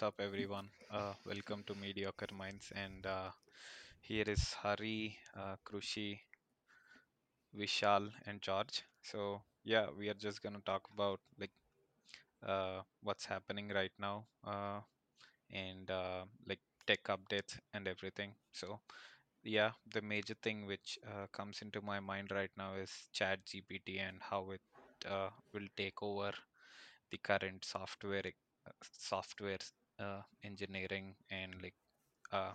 what's up, everyone? Uh, welcome to Mediocre Minds, and uh, here is Hari, uh, Krushi, Vishal, and George. So, yeah, we are just gonna talk about like uh, what's happening right now, uh, and uh, like tech updates and everything. So, yeah, the major thing which uh, comes into my mind right now is Chat GPT and how it uh, will take over the current software uh, software uh, engineering and like uh,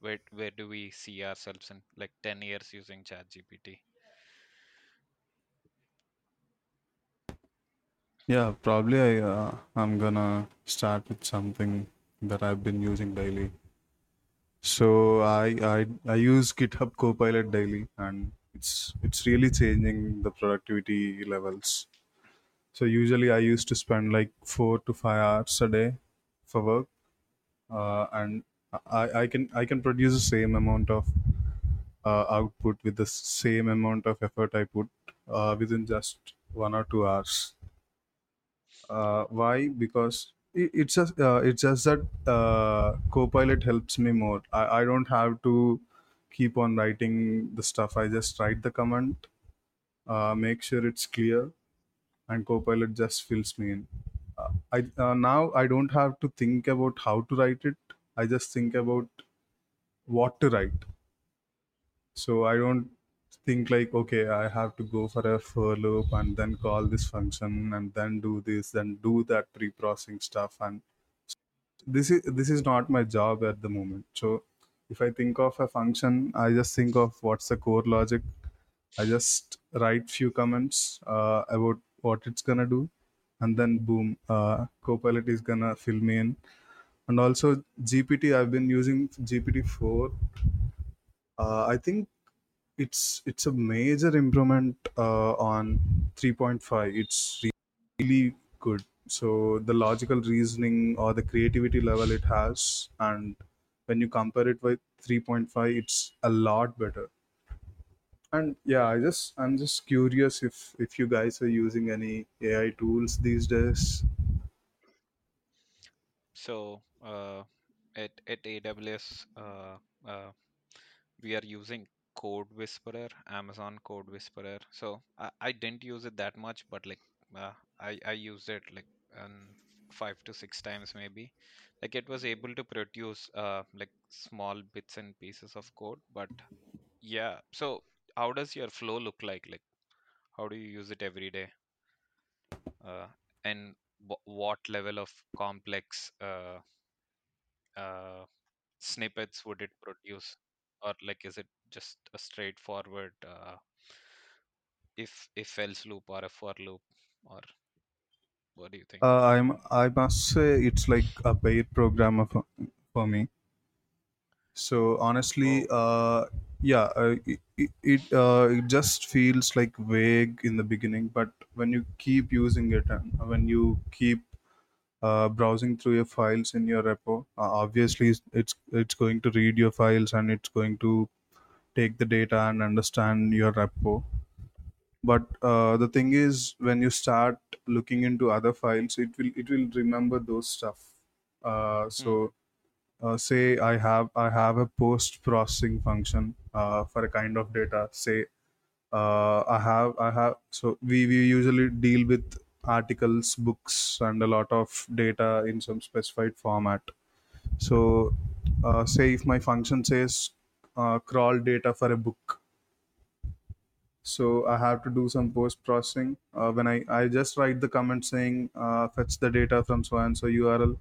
where where do we see ourselves in like 10 years using ChatGPT? Yeah, probably I uh, I'm gonna start with something that I've been using daily. So I I I use GitHub Copilot daily, and it's it's really changing the productivity levels. So usually I used to spend like four to five hours a day for work, uh, and I I can I can produce the same amount of uh, output with the same amount of effort I put uh, within just one or two hours. Uh, why? Because it, it's just uh, it's just that uh, Copilot helps me more. I, I don't have to keep on writing the stuff. I just write the command, uh, make sure it's clear, and Copilot just fills me in. I uh, now I don't have to think about how to write it. I just think about what to write. So I don't think like okay, I have to go for a for loop and then call this function and then do this, then do that pre-processing stuff and this is this is not my job at the moment so if i think of a function i just think of what's the core logic i just write few comments uh, about what it's gonna do and then boom uh, copilot is gonna fill me in. And also gpt i've been using gpt-4 uh, i think it's it's a major improvement uh, on 3.5 it's really good. So the logical reasoning or the creativity level it has and when you compare it with 3.5 it's a lot better and yeah i just i'm just curious if if you guys are using any ai tools these days So uh, at at AWS, uh, uh, we are using Code Whisperer, Amazon Code Whisperer. So I, I didn't use it that much, but like uh, I I used it like um, five to six times maybe. Like it was able to produce uh like small bits and pieces of code, but yeah. So how does your flow look like? Like how do you use it every day? Uh, and wh- what level of complex uh, uh, snippets would it produce? Or like is it just a straightforward uh, if if else loop or a for loop? Or what do you think? uh, i'm i must say it's like a paid programmer for, for me So honestly, Oh, uh, yeah, uh, it it, it, uh, it just feels like vague in the beginning, but when you keep using it and when you keep uh, browsing through your files in your repo, uh, obviously it's it's it's going to read your files and it's going to take the data and understand your repo. But uh, the thing is, when you start looking into other files, it will it will remember those stuff. Uh, hmm so uh, say I have I have a post processing function uh, for a kind of data. Say uh, I have I have so we, we usually deal with articles, books, and a lot of data in some specified format. So uh, say if my function says uh, crawl data for a book, so I have to do some post processing. Uh, when I I just write the comment saying fetch the data from so and so URL,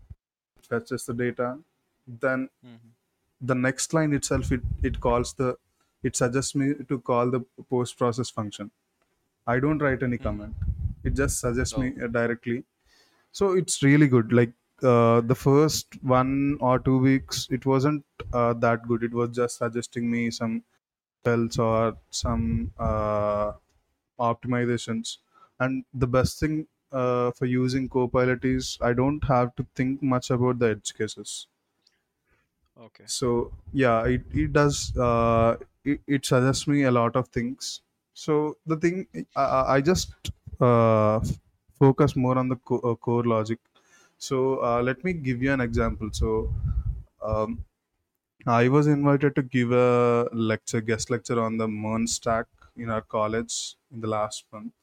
fetches the data, then hmm the next line itself it, it calls the it suggests me to call the post process function. I don't write any hmm comment it just suggests me Oh, uh, directly. So it's really good. Like uh, the first one or two weeks it wasn't uh, that good. It was just suggesting me some tells or some uh, optimizations. And the best thing uh, for using copilot is i don't have to think much about the edge cases okay. so yeah it, it does uh, it, it suggests me a lot of things so the thing i, I just uh, focus more on the co- uh, core logic So uh, let me give you an example. So um, I was invited to give a lecture, guest lecture on the MERN stack in our college in the last month.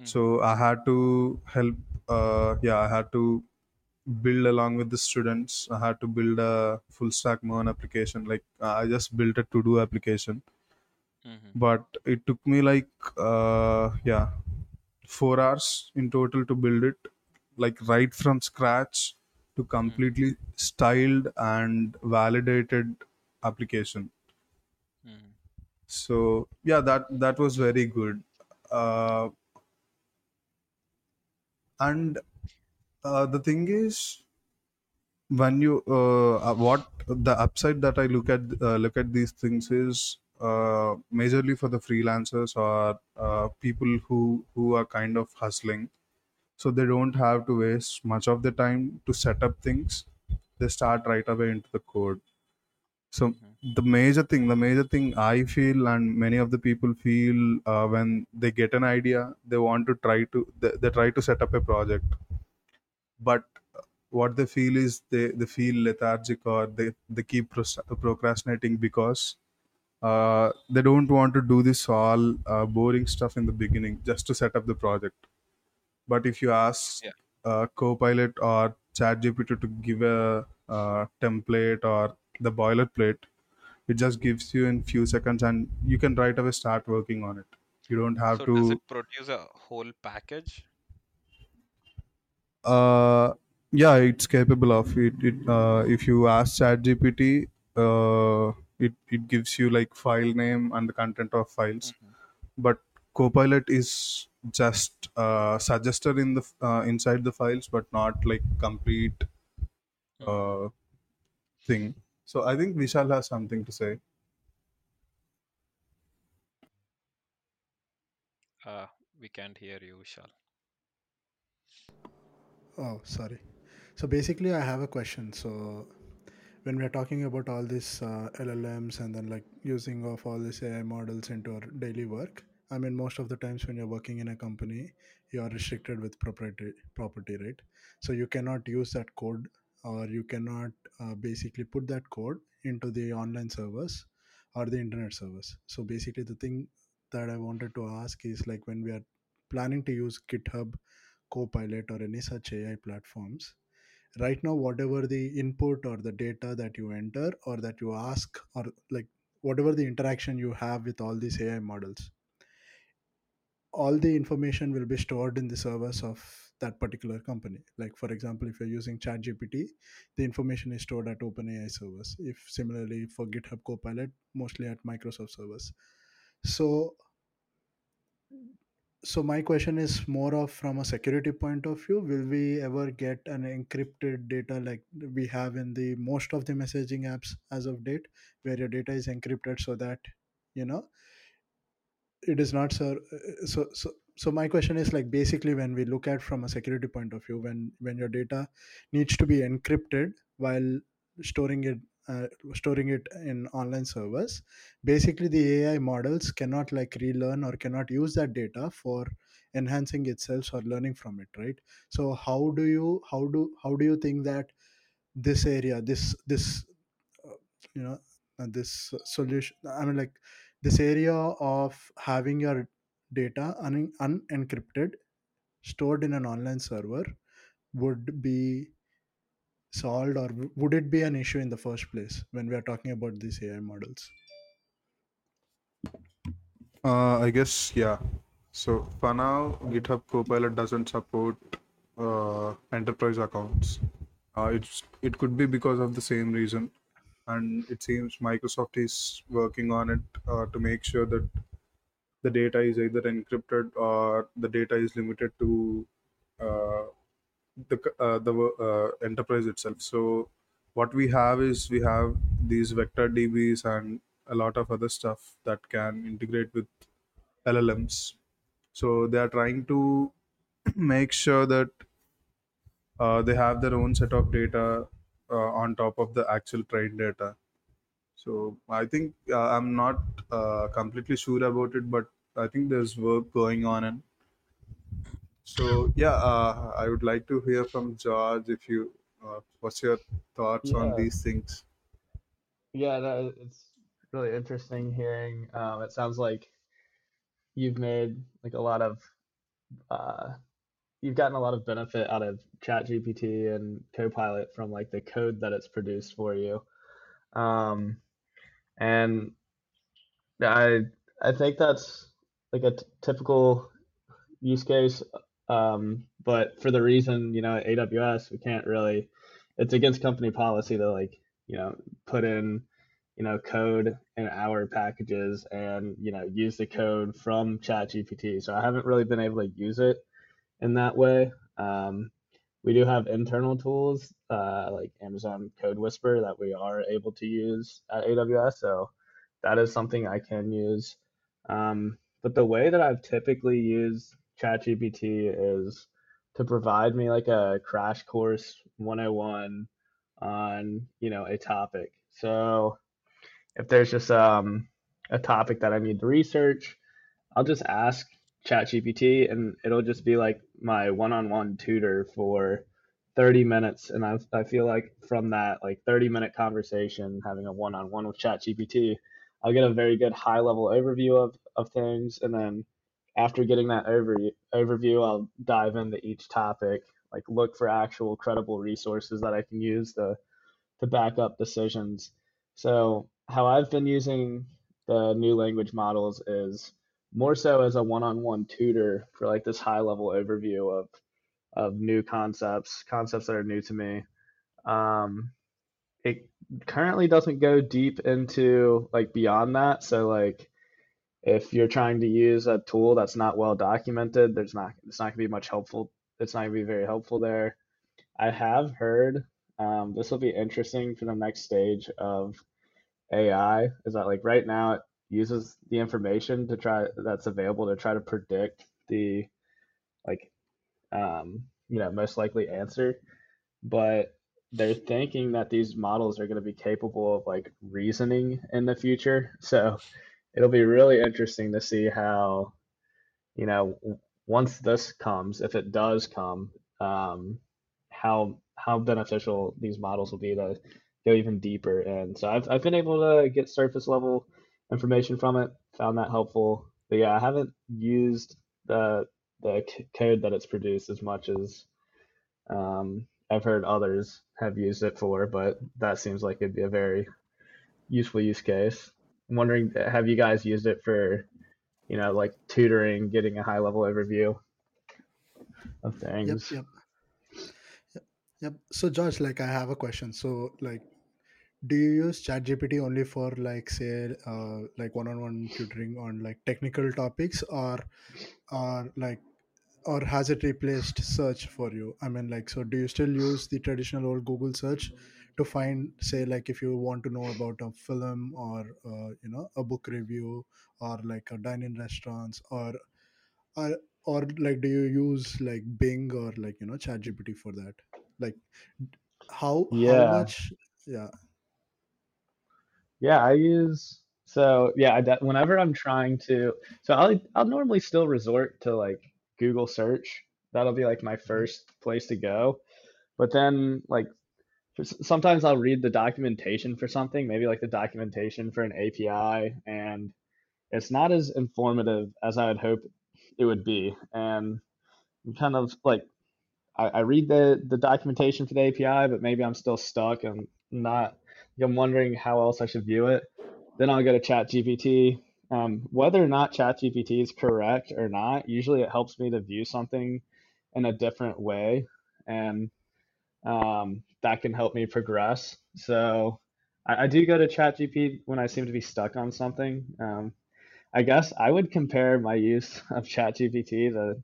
Mm-hmm. So I had to help. Uh, yeah, I had to build along with the students. I had to build a full stack MERN application. Like I just built a to do application, Mm-hmm. but it took me like uh, yeah four hours in total to build it, like right from scratch to Mm-hmm. completely styled and validated application. Mm-hmm. So yeah, that that was very good. Uh, and uh, the thing is, when you uh, uh, what the upside that I look at uh, look at these things is uh, majorly for the freelancers or uh, people who who are kind of hustling. So they don't have to waste much of the time to set up things. They start right away into the code. So Mm-hmm. the major thing the major thing i feel and many of the people feel uh, when they get an idea they want to try to they, they try to set up a project but what they feel is they, they feel lethargic or they, they keep procrastinating because uh, they don't want to do this all uh, boring stuff in the beginning just to set up the project but if you ask Yeah. uh, Copilot or ChatGPT to give a uh, template or the boilerplate, it just gives you in few seconds, and you can right away start working on it. You don't have So does it to. produce a whole package? Uh, yeah, it's capable of it. it uh, if you ask ChatGPT, uh, it it gives you like file name and the content of files. Mm-hmm. But Copilot is just uh, suggested in the uh, inside the files, but not like complete uh, thing. So I think Vishal has something to say. Uh, we can't hear you, Vishal. Oh, sorry. So basically, I have a question. So when we are talking about all these uh, LLMs and then like using of all these AI models into our daily work, I mean, most of the times when you're working in a company, you are restricted with property, property, right? So you cannot use that code or you cannot uh, basically put that code into the online servers or the internet servers. So basically, the thing that I wanted to ask is like when we are planning to use GitHub Copilot or any such AI platforms. Right now, whatever the input or the data that you enter or that you ask, or like whatever the interaction you have with all these AI models, all the information will be stored in the servers of that particular company. Like, for example, if you're using ChatGPT, the information is stored at OpenAI servers. If similarly for GitHub Copilot, mostly at Microsoft servers. So so my question is more of from a security point of view will we ever get an encrypted data like we have in the most of the messaging apps as of date where your data is encrypted so that you know it is not sir uh, so so so my question is like basically when we look at from a security point of view when when your data needs to be encrypted while storing it uh, storing it in online servers. Basically the ai models cannot like relearn or cannot use that data for enhancing itself or learning from it right? So how do you how do how do you think that this area this this uh, you know uh, this solution i mean like this area of having your data un- unencrypted stored in an online server would be solved or would it be an issue in the first place when we are talking about these ai models Uh, I guess yeah. So for now, GitHub Copilot doesn't support uh, enterprise accounts. Uh, it's it could be because of the same reason, and it seems Microsoft is working on it uh, to make sure that the data is either encrypted or the data is limited to uh, the uh, the uh, enterprise itself. So what we have is we have these vector DBs and a lot of other stuff that can integrate with LLMs. So they are trying to make sure that uh, they have their own set of data uh, on top of the actual trained data. So I think uh, I'm not uh, completely sure about it, but I think there's work going on, and So yeah, uh, I would like to hear from George if you uh, what's your thoughts on Yeah, these things. yeah, no, it's really interesting hearing. Um, it sounds like you've made like a lot of uh, you've gotten a lot of benefit out of ChatGPT and Copilot from like the code that it's produced for you. Um, and I I think that's like a t- typical use case. Um, but for the reason, you know, at AWS, we can't really, it's against company policy to like, you know, put in, you know, code in our packages and, you know, use the code from ChatGPT. So I haven't really been able to use it in that way. Um, we do have internal tools uh, like Amazon Code Whisper that we are able to use at AWS. So that is something I can use. Um, but the way that I've typically used ChatGPT is to provide me like a crash course 101 on, you know, a topic. So if there's just um, a topic that I need to research, I'll just ask ChatGPT and it'll just be like my one-on-one tutor for 30 minutes and I, I feel like from that like 30 minute conversation having a one-on-one with ChatGPT I'll get a very good high level overview of, of things and then after getting that over, overview I'll dive into each topic like look for actual credible resources that I can use to to back up decisions so how I've been using the new language models is more so as a one-on-one tutor for like this high level overview of of new concepts, concepts that are new to me. Um, it currently doesn't go deep into like beyond that. So like if you're trying to use a tool that's not well documented, there's not it's not gonna be much helpful. It's not gonna be very helpful there. I have heard um, this will be interesting for the next stage of AI. Is that like right now it uses the information to try that's available to try to predict the like um, you know most likely answer, but they're thinking that these models are going to be capable of like reasoning in the future. So it'll be really interesting to see how you know once this comes, if it does come, um, how how beneficial these models will be to go even deeper. And so I've I've been able to get surface level information from it, found that helpful. But yeah, I haven't used the the code that it's produced as much as um, I've heard others have used it for, but that seems like it'd be a very useful use case. I'm wondering, have you guys used it for, you know, like tutoring, getting a high level overview of Yep, things? yep, yep, yep. So Josh, like I have a question. So like do you use ChatGPT only for like say uh, like one-on-one tutoring on like technical topics or or like or has it replaced search for you i mean like so do you still use the traditional old google search to find say like if you want to know about a film or uh, you know a book review or like a dine-in restaurants or or or like do you use like bing or like you know ChatGPT for that like how how Yeah, much yeah yeah, I use so yeah, I de- whenever I'm trying to, so I'll I'll normally still resort to like Google search. That'll be like my Mhm. first place to go. But then like sometimes I'll read the documentation for something, maybe like the documentation for an API, and it's not as informative as I would hope it would be. And I'm kind of like I, I read the the documentation for the API, but maybe I'm still stuck and not. I'm wondering how else I should view it. Then I'll go to ChatGPT. Um, whether or not ChatGPT is correct or not, usually it helps me to view something in a different way, and um, that can help me progress. So I, I do go to ChatGPT when I seem to be stuck on something. Um, I guess I would compare my use of ChatGPT to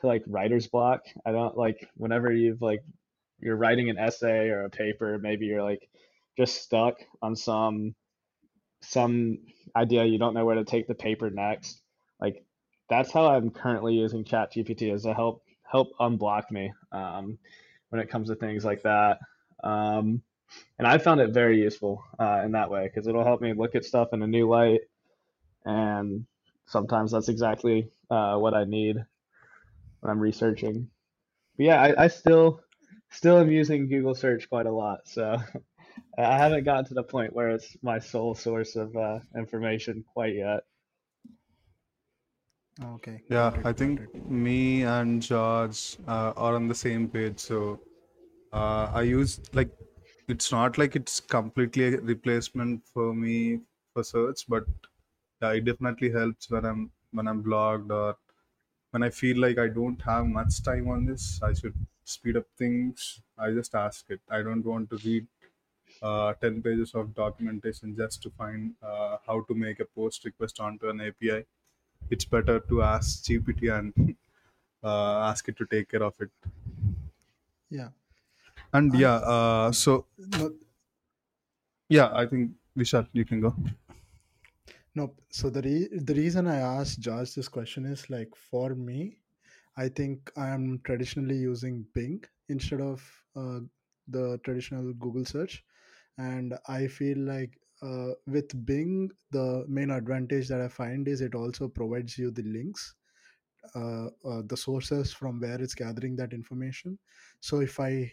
to like writer's block. I don't like whenever you've like you're writing an essay or a paper, maybe you're like just stuck on some some idea you don't know where to take the paper next. Like that's how I'm currently using ChatGPT is to help help unblock me um, when it comes to things like that. Um, and I found it very useful uh, in that way because it'll help me look at stuff in a new light, and sometimes that's exactly uh, what I need. when I'm researching. But yeah, I, I still still am using Google search quite a lot. So I haven't gotten to the point where it's my sole source of uh, information quite yet. Okay. Yeah, got it, I got think it. me and George uh, are on the same page. So uh, I use like it's not like it's completely a replacement for me for search, but yeah, it definitely helps when I'm when I'm blogged or when I feel like I don't have much time on this. I should speed up things. I just ask it. I don't want to read uh, 10 pages of documentation just to find uh, how to make a post request onto an API. It's better to ask GPT and uh, ask it to take care of it. Yeah. And yeah, uh, so yeah, I think Vishal, you can go. no. So the re- the reason I asked Josh this question is like for me, I think I am traditionally using Bing instead of uh, the traditional Google search, and I feel like uh, with Bing, the main advantage that I find is it also provides you the links uh, uh, the sources from where it's gathering that information. So if i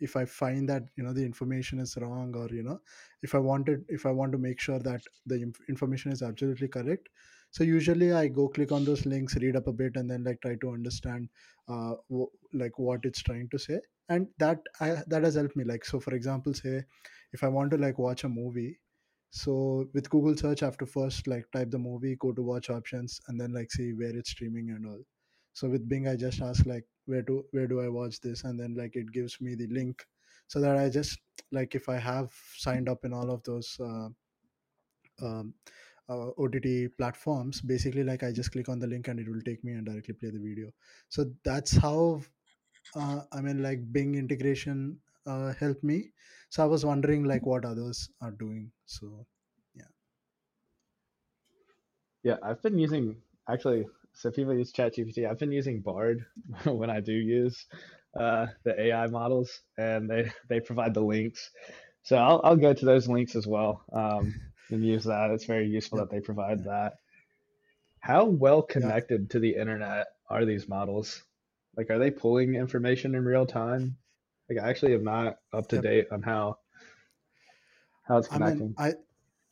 if i find that you know the information is wrong or you know if i wanted if i want to make sure that the inf- information is absolutely correct so usually i go click on those links read up a bit and then like try to understand uh, w- like what it's trying to say. And that I, that has helped me. Like so for example say if i want to like watch a movie so with google search to first like type the movie go to watch options and then like see where it's streaming and all. So with bing i just ask like where do where do i watch this? And then like it gives me the link so that i just like if i have signed up in all of those uh, um, uh, ott platforms basically like i just click on the link and it will take me and directly play the video. So that's how uh, i mean like bing integration uh, helped me so i was wondering like what others are doing so Yeah, yeah I've been using actually. So people use ChatGPT. I've been using Bard when I do use uh, the AI models, and they they provide the links. So I'll I'll go to those links as well um, and use that. It's very useful Yeah. that they provide that. How well Yeah. connected to the internet are these models? Like, are they pulling information in real time? Like, I actually am not up to Yep. date on how how it's connecting. I mean. I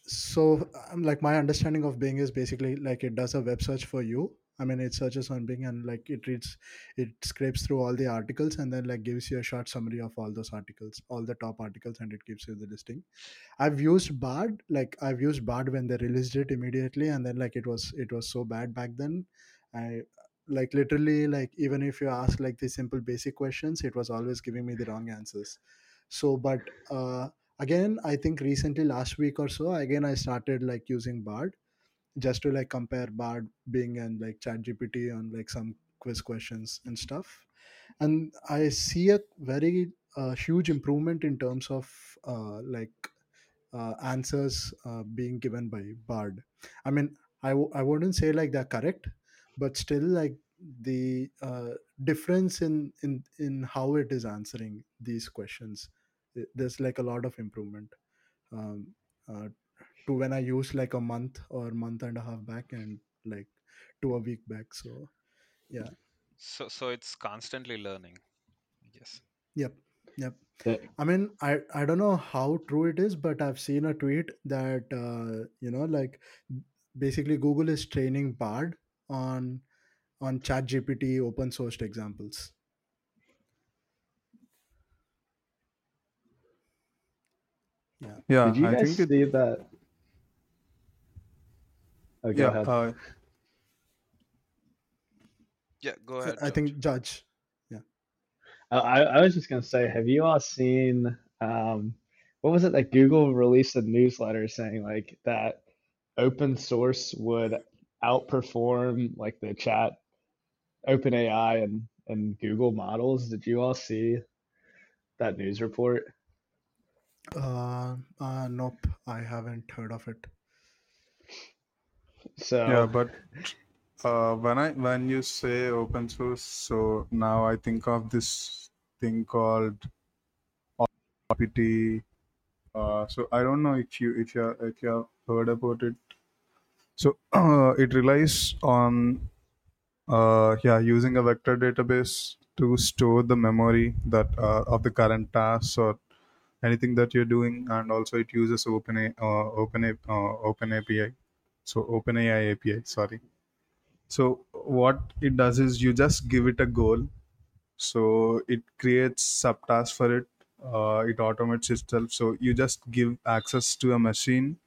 so um, like my understanding of Bing is basically like it does a web search for you. I mean, it searches on Bing and like it reads, it scrapes through all the articles and then like gives you a short summary of all those articles, all the top articles, and it gives you the listing. I've used Bard, like I've used Bard when they released it immediately, and then like it was it was so bad back then. I like literally like even if you ask like the simple basic questions, it was always giving me the wrong answers. So, but uh, again i think recently last week or so again i started like using bard just to like compare bard bing and like chat gpt on like some quiz questions and stuff and i see a very uh, huge improvement in terms of uh, like uh, answers uh, being given by bard i mean I w- I wouldn't say like they're correct but still like the uh, difference in in in how it is answering these questions there's like a lot of improvement um, uh, to when I used like a month or month and a half back and like to a week back. So yeah, So so it's constantly learning. Yes. yep, yep. Yeah. I mean, I I don't know how true it is, but I've seen a tweet that uh, you know like basically Google is training Bard on on ChatGPT open sourced examples. Yeah. Yeah, Did you I guys think it. see that? Oh, Yeah, uh, Yeah, go I, ahead, I George. think George. Uh, I, I was just gonna say, have you all seen um, what was it that Google released a newsletter saying like that open source would outperform like the chat OpenAI and and Google models? Did you all see that news report? Uh, uh, nope, I haven't heard of it. So yeah, but uh, when I when you say open source, so now I think of this thing called GPT. Uh, so I don't know if you if you if you have heard about it. So it relies on uh, yeah, using a vector database to store the memory that uh, of the current tasks or anything that you're doing, and also it uses Open uh, Open uh, Open API, so OpenAI API. Sorry. So what it does is you just give it a goal, so it creates subtasks for it. Uh, it automates itself. So you just give access to a machine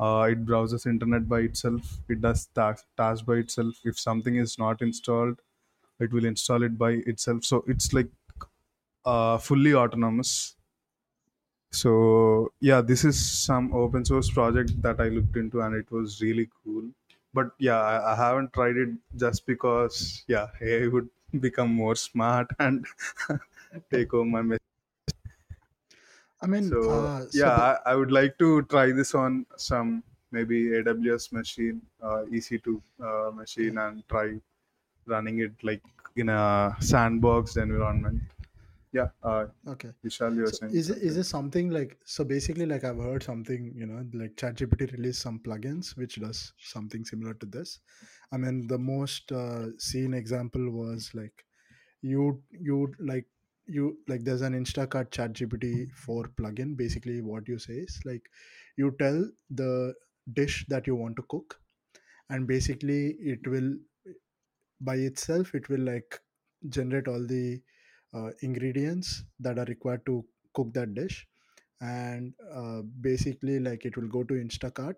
uh, it browses internet by itself. It does task, task by itself. If something is not installed it will install it by itself. So it's like uh, fully autonomous. So yeah this is some open source project that i looked into and it was really cool. But yeah i, I haven't tried it just because yeah ai would become more smart and take over my message I mean, so uh, so yeah ba- I, I would like to try this on some maybe aws machine uh, ec2 uh, machine and try running it like in a sandboxed environment yeah uh, okay. vishal you So is it is something it something like so basically like I've heard something you know like ChatGPT released some plugins which does something similar to this. I mean the most uh, seen example was like you you like you like there's an Instacart ChatGPT 4 plugin. Basically what you say is like you tell the dish that you want to cook and basically it will by itself it will like generate all the uh, ingredients that are required to cook that dish and uh, basically like it will go to instacart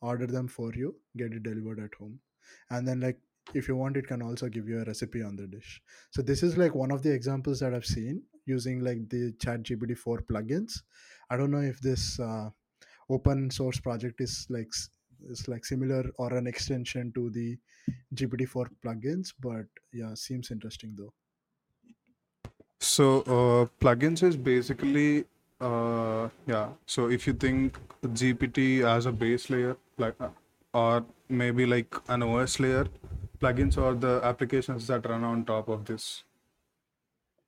order them for you get it delivered at home and then like if you want it can also give you a recipe on the dish so this is like one of the examples that i've seen using like the chat gpt 4 plugins i don't know if this uh, open source project is like is like similar or an extension to the GPT-4 plugins, but yeah, seems interesting though. so uh, plugins is basically uh, yeah so if you think gpt as a base layer like uh, or maybe like an os layer plugins or the applications that run on top of this.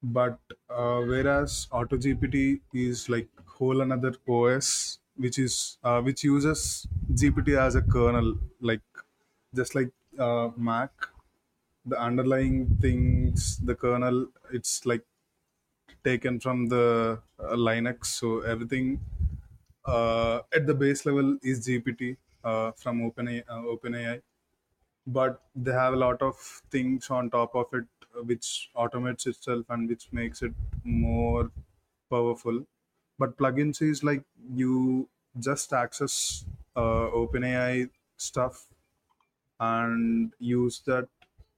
But uh, whereas AutoGPT is like whole another OS which is uh, which uses GPT as a kernel, like just like uh, Mac, the underlying things, the kernel, it's like taken from the uh, Linux, so everything uh, at the base level is GPT uh, from OpenAI, OpenAI but they have a lot of things on top of it uh, which automates itself and which makes it more powerful. But plugins is like you just access uh, openai stuff and use that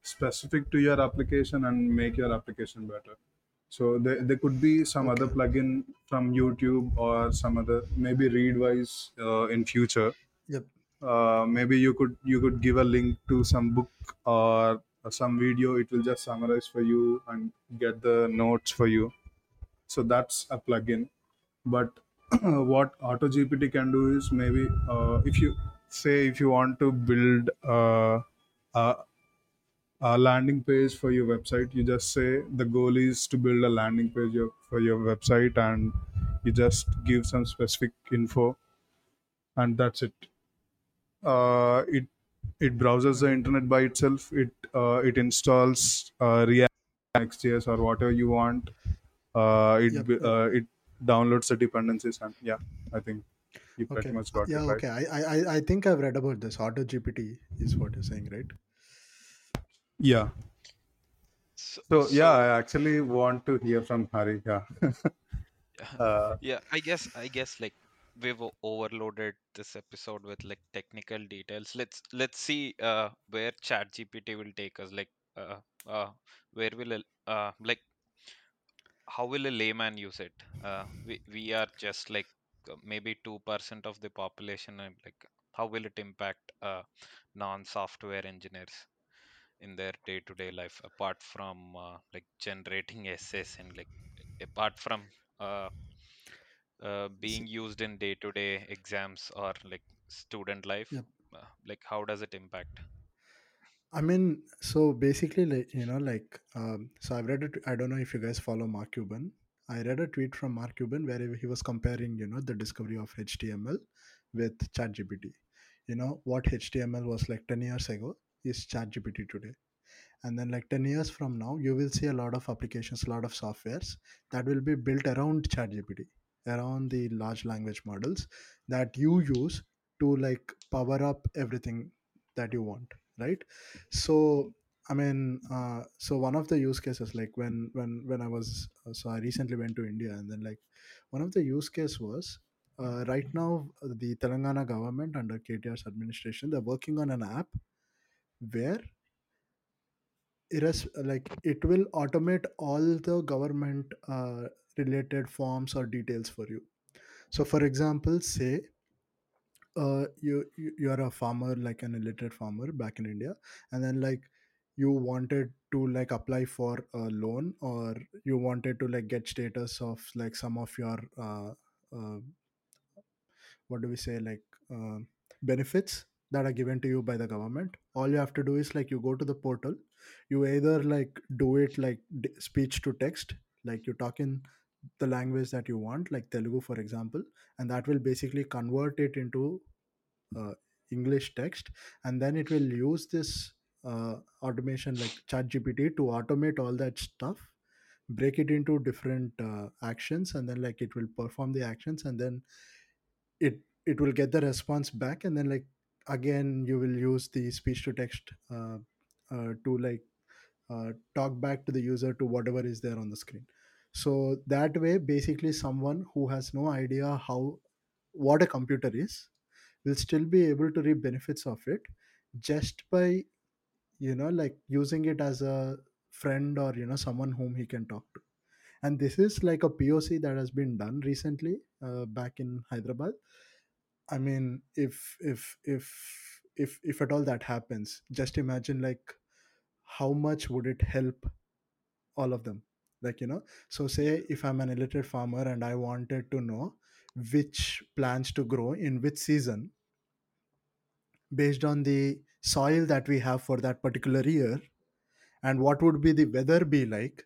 specific to your application and make your application better. So there, there could be some other plugin from youtube or some other maybe readwise uh, in future. Yep. Uh, maybe you could you could give a link to some book or some video. It will just summarize for you and get the notes for you. So that's a plugin. But what AutoGPT can do is maybe uh, if you say if you want to build uh, a, a landing page for your website you just say the goal is to build a landing page for your website and you just give some specific info and that's it uh, it it browses the internet by itself. It uh, it installs uh, React, Next.js, or whatever you want. Uh, it Yep. uh, it downloads the dependencies, and yeah, I think you pretty Okay. much Uh, got yeah. it right. Okay. I, I I I think I've read about this. Auto GPT is what you're saying, right? Yeah. So, So yeah, I actually want to hear from Hari. Yeah. uh, yeah, I guess I guess like we've overloaded this episode with like technical details. Let's let's see uh where ChatGPT will take us. Like uh uh where will uh like how will a layman use it? Uh we we are just like uh, maybe 2% of the population and like how will it impact uh non-software engineers in their day-to-day life apart from uh, like generating essays and like apart from uh uh, being used in day-to-day exams or like student life uh, like how does it impact I mean, so basically, like you know, like um, so I've read it. I don't know if you guys follow Mark Cuban. I read a tweet from Mark Cuban where he was comparing, you know, the discovery of HTML with ChatGPT. You know what HTML was like ten years ago is ChatGPT today and then like 10 years from now you will see a lot of applications a lot of softwares that will be built around ChatGPT around the large language models that you use to like power up everything that you want right? So i mean uh, so one of the use cases like when when when i was uh, so i recently went to india and then like one of the use case was uh, right now the telangana government under ktr's administration they're working on an app where it is like it will automate all the government uh, related forms or details for you. So for example say uh, you you are a farmer like an illiterate farmer back in india and then like you wanted to like apply for a loan or you wanted to like get status of like some of your uh, uh, what do we say like uh, benefits that are given to you by the government. All you have to do is like you go to the portal. You either like do it like speech to text like you talk in the language that you want like telugu for example and that will basically convert it into uh, english text and then it will use this uh, automation like chat gpt to automate all that stuff break it into different uh, actions and then like it will perform the actions and then it it will get the response back and then like again you will use the speech to text uh, uh, to like uh, talk back to the user to whatever is there on the screen so that way basically someone who has no idea how what a computer is will still be able to reap benefits of it just by you know like using it as a friend or you know someone whom he can talk to. And this is like a poc that has been done recently uh, back in hyderabad. I mean if if if if if at all that happens just imagine like how much would it help all of them like you know so say if i'm an illiterate farmer and i wanted to know which plants to grow in which season based on the soil that we have for that particular year and what would be the weather be like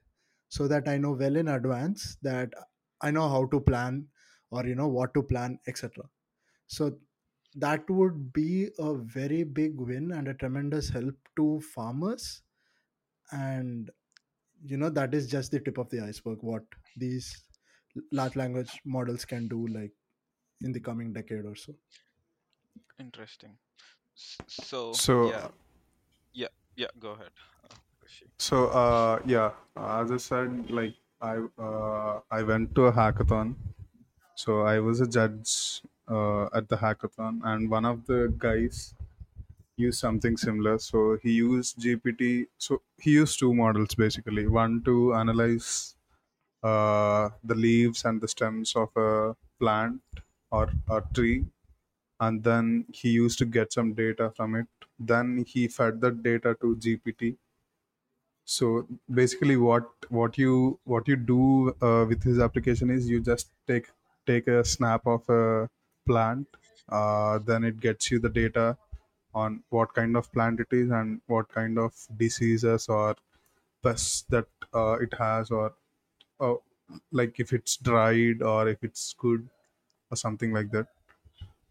so that i know well in advance that i know how to plan or you know what to plan etc so that would be a very big win and a tremendous help to farmers and you know that is just the tip of the iceberg what these large language models can do like in the coming decade or so Interesting. So So, yeah, yeah, yeah. Go ahead, uh, so uh, yeah, as I said, like I uh, I went to a hackathon. So I was a judge uh, at the hackathon, and one of the guys used something similar. So he used GPT. So he used two models basically. One to analyze uh, the leaves and the stems of a plant or a tree, and then he used to get some data from it. Then he fed that data to GPT. So basically, what what you what you do uh, with his application is you just take take a snap of a plant, uh, then it gets you the data on what kind of plant it is and what kind of diseases or pests that uh, it has or uh, like if it's dried or if it's good or something like that.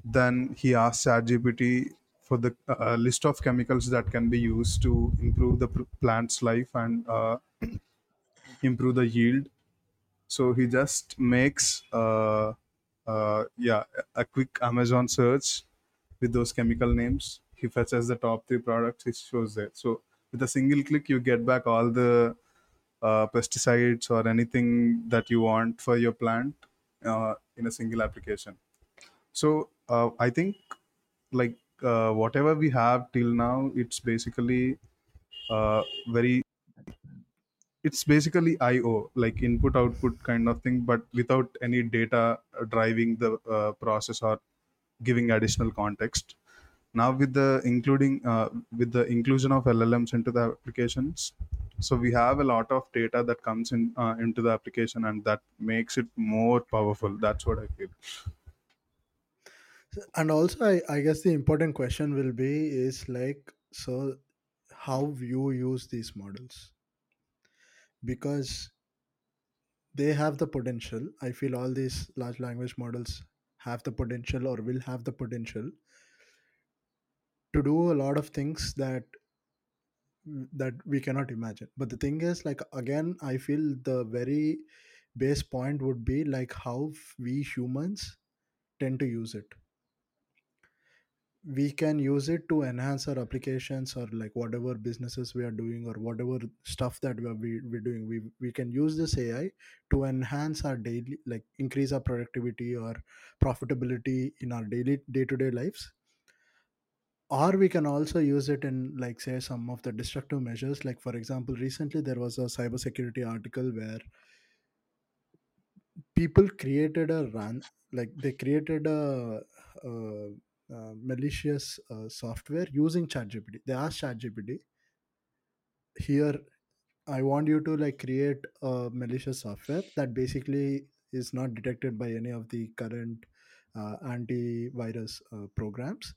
Then he asked ChatGPT for the uh, list of chemicals that can be used to improve the pl- plant's life and uh, improve the yield. So he just makes uh, uh, yeah a quick amazon search with those chemical names he fetches the top three products he shows there so with a single click you get back all the uh, pesticides or anything that you want for your plant uh, in a single application. So uh, i think like uh, whatever we have till now it's basically uh, very it's basically io like input output kind of thing but without any data driving the uh, process or giving additional context now with the including uh, with the inclusion of llms into the applications so we have a lot of data that comes in uh, into the application and that makes it more powerful. That's what i feel. And also I, I guess the important question will be is like so how you use these models? Because they have the potential. I feel all these large language models have the potential or will have the potential to do a lot of things that that we cannot imagine. But the thing is like again i feel the very base point would be like how we humans tend to use it. We can use it to enhance our applications or like whatever businesses we are doing or whatever stuff that we are we, we're doing. We, we can use this ai to enhance our daily like increase our productivity or profitability in our daily day-to-day lives or we can also use it in like say some of the destructive measures like for example recently there was a cybersecurity article where people created a run like they created a, malicious uh, software using ChatGPT. They asked ChatGPT, "Here, I want you to like create a malicious software that basically is not detected by any of the current uh, antivirus uh, programs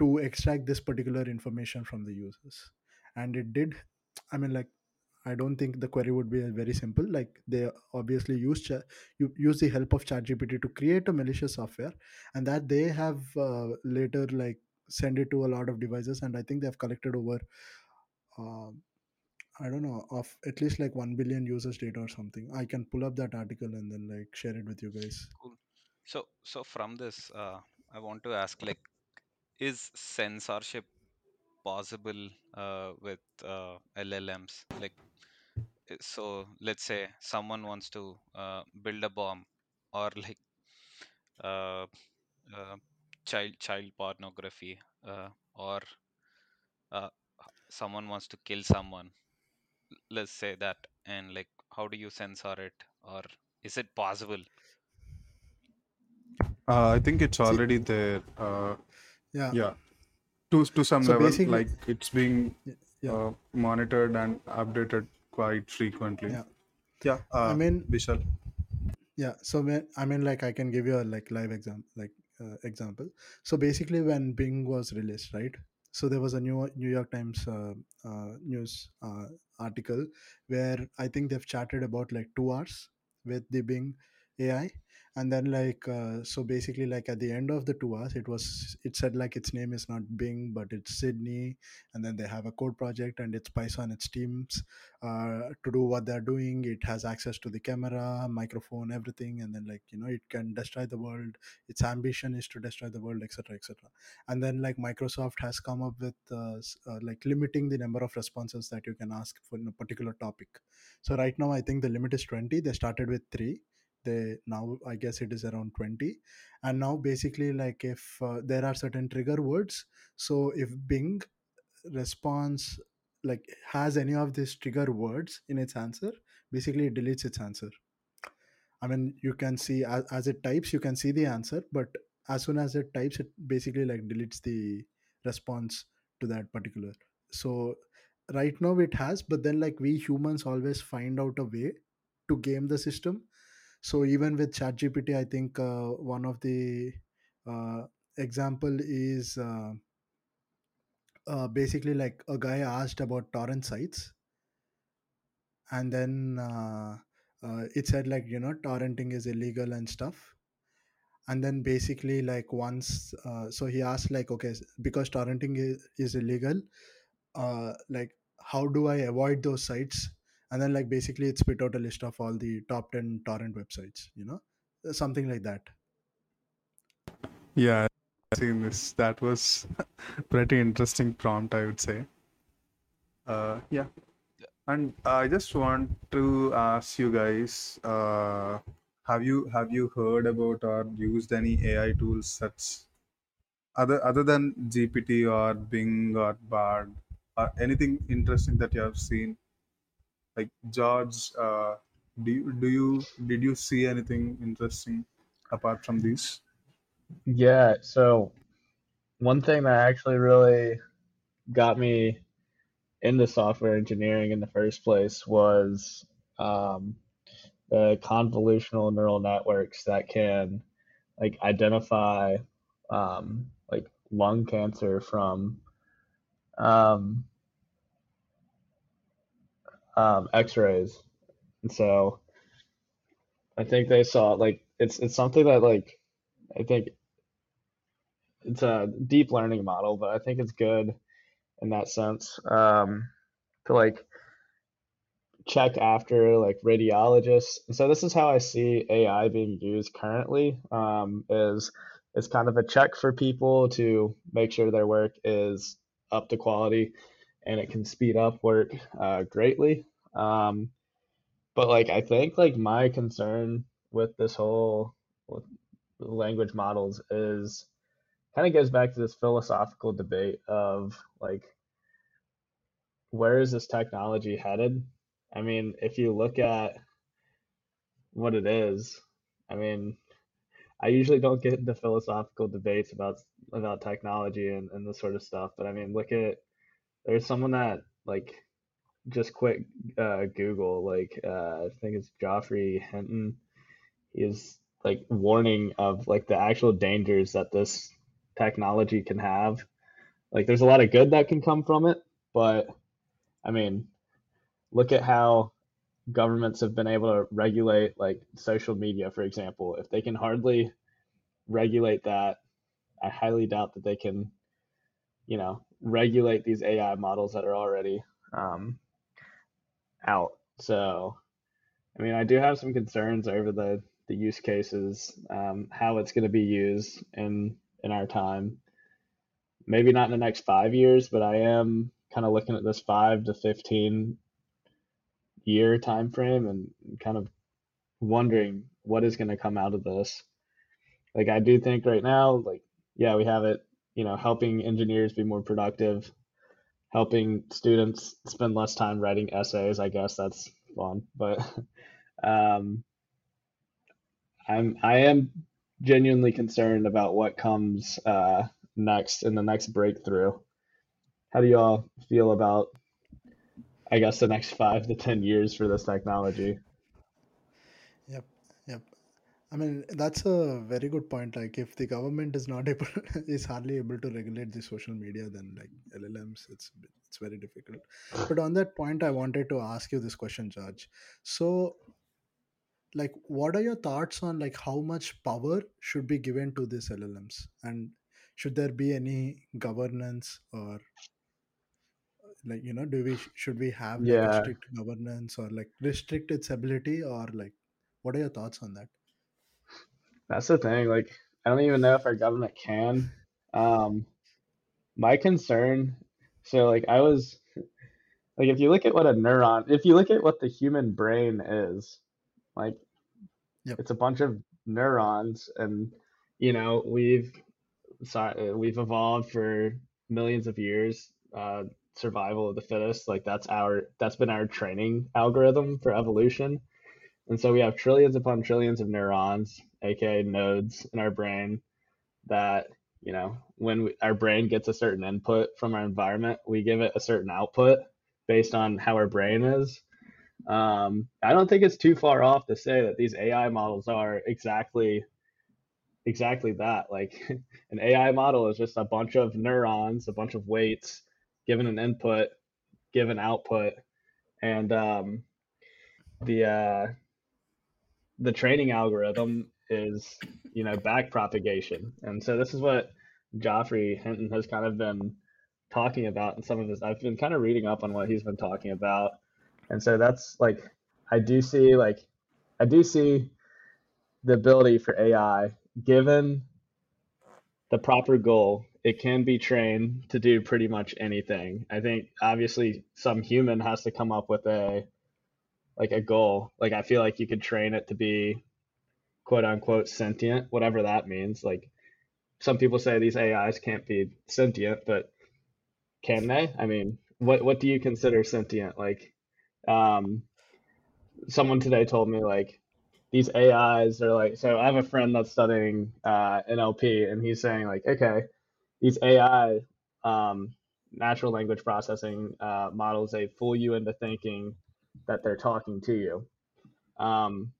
to extract this particular information from the users." And it did. I mean, like I don't think the query would be very simple. Like they obviously use cha- you use the help of ChatGPT to create a malicious software, and that they have uh, later like send it to a lot of devices. And I think they have collected over, uh, I don't know, of at least like one billion users data or something. I can pull up that article and then like share it with you guys. Cool. So so from this, uh, I want to ask like, is censorship possible uh, with uh, LLMs? Like, uh, so let's say someone wants to uh, build a bomb or like uh, uh, child child pornography uh, or uh, someone wants to kill someone let's say that and like how do you censor it or is it possible Uh, I think it's already there. Uh, yeah. yeah, to to some So level, like it's being yeah, uh, monitored and updated quite frequently. yeah. Yeah, I uh, mean, Vishal. yeah so when i mean like i can give you a like live example like uh, example so basically when bing was released right so there was a new new york times uh, uh, news uh, article where i think they've chatted about like two hours with the bing ai and then like uh, so basically like at the end of the two hours it was it said like its name is not bing but it's sydney. And then they have a code project and it's python it's teams uh, to do what they're doing. It has access to the camera microphone everything. And then like you know it can destroy the world. Its ambition is to destroy the world etc etc and then like microsoft has come up with uh, uh, like limiting the number of responses that you can ask for a particular topic. So right now i think the limit is 20 they started with 3 they now i guess it is around 20 and now basically like if uh, there are certain trigger words so if bing response like has any of these trigger words in its answer basically it deletes its answer. I mean you can see as, as it types you can see the answer but as soon as it types it basically like deletes the response to that particular. So right now it has but then like we humans always find out a way to game the system so even with ChatGPT, I think uh, one of the uh, example is uh, uh, basically like a guy asked about torrent sites, and then uh, uh, it said like you know torrenting is illegal and stuff. And then basically like once, uh, so he asked like okay because torrenting is, is illegal, uh, like how do I avoid those sites? And then like basically it spit out a list of all the top ten torrent websites, you know, something like that. Yeah, I've seen this. That was pretty interesting prompt, I would say. Uh, yeah, and I just want to ask you guys, uh, have you have you heard about or used any AI tools such other other than GPT or Bing or Bard or anything interesting that you have seen? Like George, uh, do you, do you did you see anything interesting apart from these? Yeah, so one thing that actually really got me into software engineering in the first place was um, the convolutional neural networks that can like identify um, like lung cancer from um, um, X-rays, and so I think they saw like it's it's something that like I think it's a deep learning model, but I think it's good in that sense um, to like check after like radiologists. And so this is how I see AI being used currently. Um, is it's kind of a check for people to make sure their work is up to quality, and it can speed up work uh, greatly. Um, but like I think like my concern with this whole with language models is kind of goes back to this philosophical debate of like where is this technology headed? I mean, if you look at what it is, I mean, I usually don't get into philosophical debates about about technology and, and this sort of stuff, but I mean, look at there's someone that like just quick uh, Google, like uh, I think it's Geoffrey Hinton. Is like warning of like the actual dangers that this technology can have. Like, there's a lot of good that can come from it, but I mean, look at how governments have been able to regulate like social media for example if they can hardly regulate that i highly doubt that they can you know regulate these ai models that are already um, out so i mean i do have some concerns over the the use cases um, how it's going to be used in in our time maybe not in the next five years but i am kind of looking at this five to 15 year time frame and kind of wondering what is going to come out of this. Like I do think right now, like yeah, we have it, you know, helping engineers be more productive, helping students spend less time writing essays. I guess that's fun, but um, I'm I am genuinely concerned about what comes uh, next in the next breakthrough. How do y'all feel about I guess the next five to ten years for this technology. I mean, that's a very good point. Like, if the government is not able, is hardly able to regulate the social media, then like LLMs, it's it's very difficult. But on that point, I wanted to ask you this question, George. So, like, what are your thoughts on like how much power should be given to these LLMs, and should there be any governance or like you know do we should we have like a Yeah, strict governance or like restrict its ability or like what are your thoughts on that that's the thing. Like, I don't even know if our government can. Um, my concern, so like I was like if you look at what a neuron, if you look at what the human brain is, like yep it's a bunch of neurons and you know, we've sorry, we've evolved for millions of years. Uh, survival of the fittest, like that's our that's been our training algorithm for evolution. And so we have trillions upon trillions of neurons, aka nodes in our brain that, you know, when we, our brain gets a certain input from our environment, we give it a certain output based on how our brain is. Um, I don't think it's too far off to say that these AI models are exactly exactly that. Like an AI model is just a bunch of neurons, a bunch of weights given an input, given output, and um, the uh, the training algorithm is you know back propagation, and so this is what Geoffrey Hinton has kind of been talking about in some of his. I've been kind of reading up on what he's been talking about, and so that's like I do see like I do see the ability for AI given the proper goal it can be trained to do pretty much anything. I think obviously some human has to come up with a like a goal. Like I feel like you could train it to be quote unquote sentient, whatever that means. Like some people say these AIs can't be sentient, but can they? I mean, what what do you consider sentient? Like um someone today told me like these AIs are like so I have a friend that's studying uh NLP and he's saying like okay these AI um, natural language processing uh, models, they fool you into thinking that they're talking to you. Um,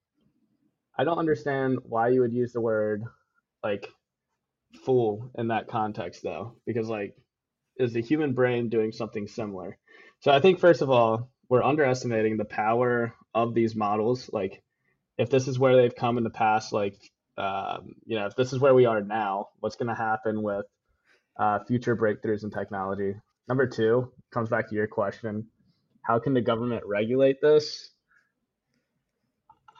I don't understand why you would use the word like fool in that context though, because like is the human brain doing something similar? So I think first of all, we're underestimating the power of these models. Like if this is where they've come in the past, like um, you know, if this is where we are now, what's going to happen with uh, future breakthroughs in technology. number two comes back to your question. How can the government regulate this?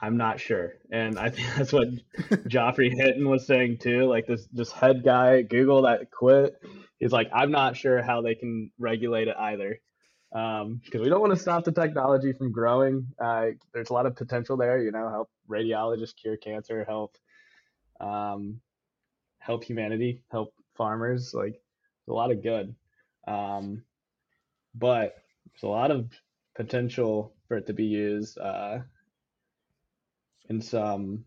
I'm not sure. And I think that's what Geoffrey Hinton was saying too. Like this this head guy at Google that quit. He's like, I'm not sure how they can regulate it either. Because um, we don't want to stop the technology from growing. Uh, there's a lot of potential there, you know, help radiologists cure cancer, help um, help humanity, help farmers. Like a lot of good. Um, but there's a lot of potential for it to be used uh, in some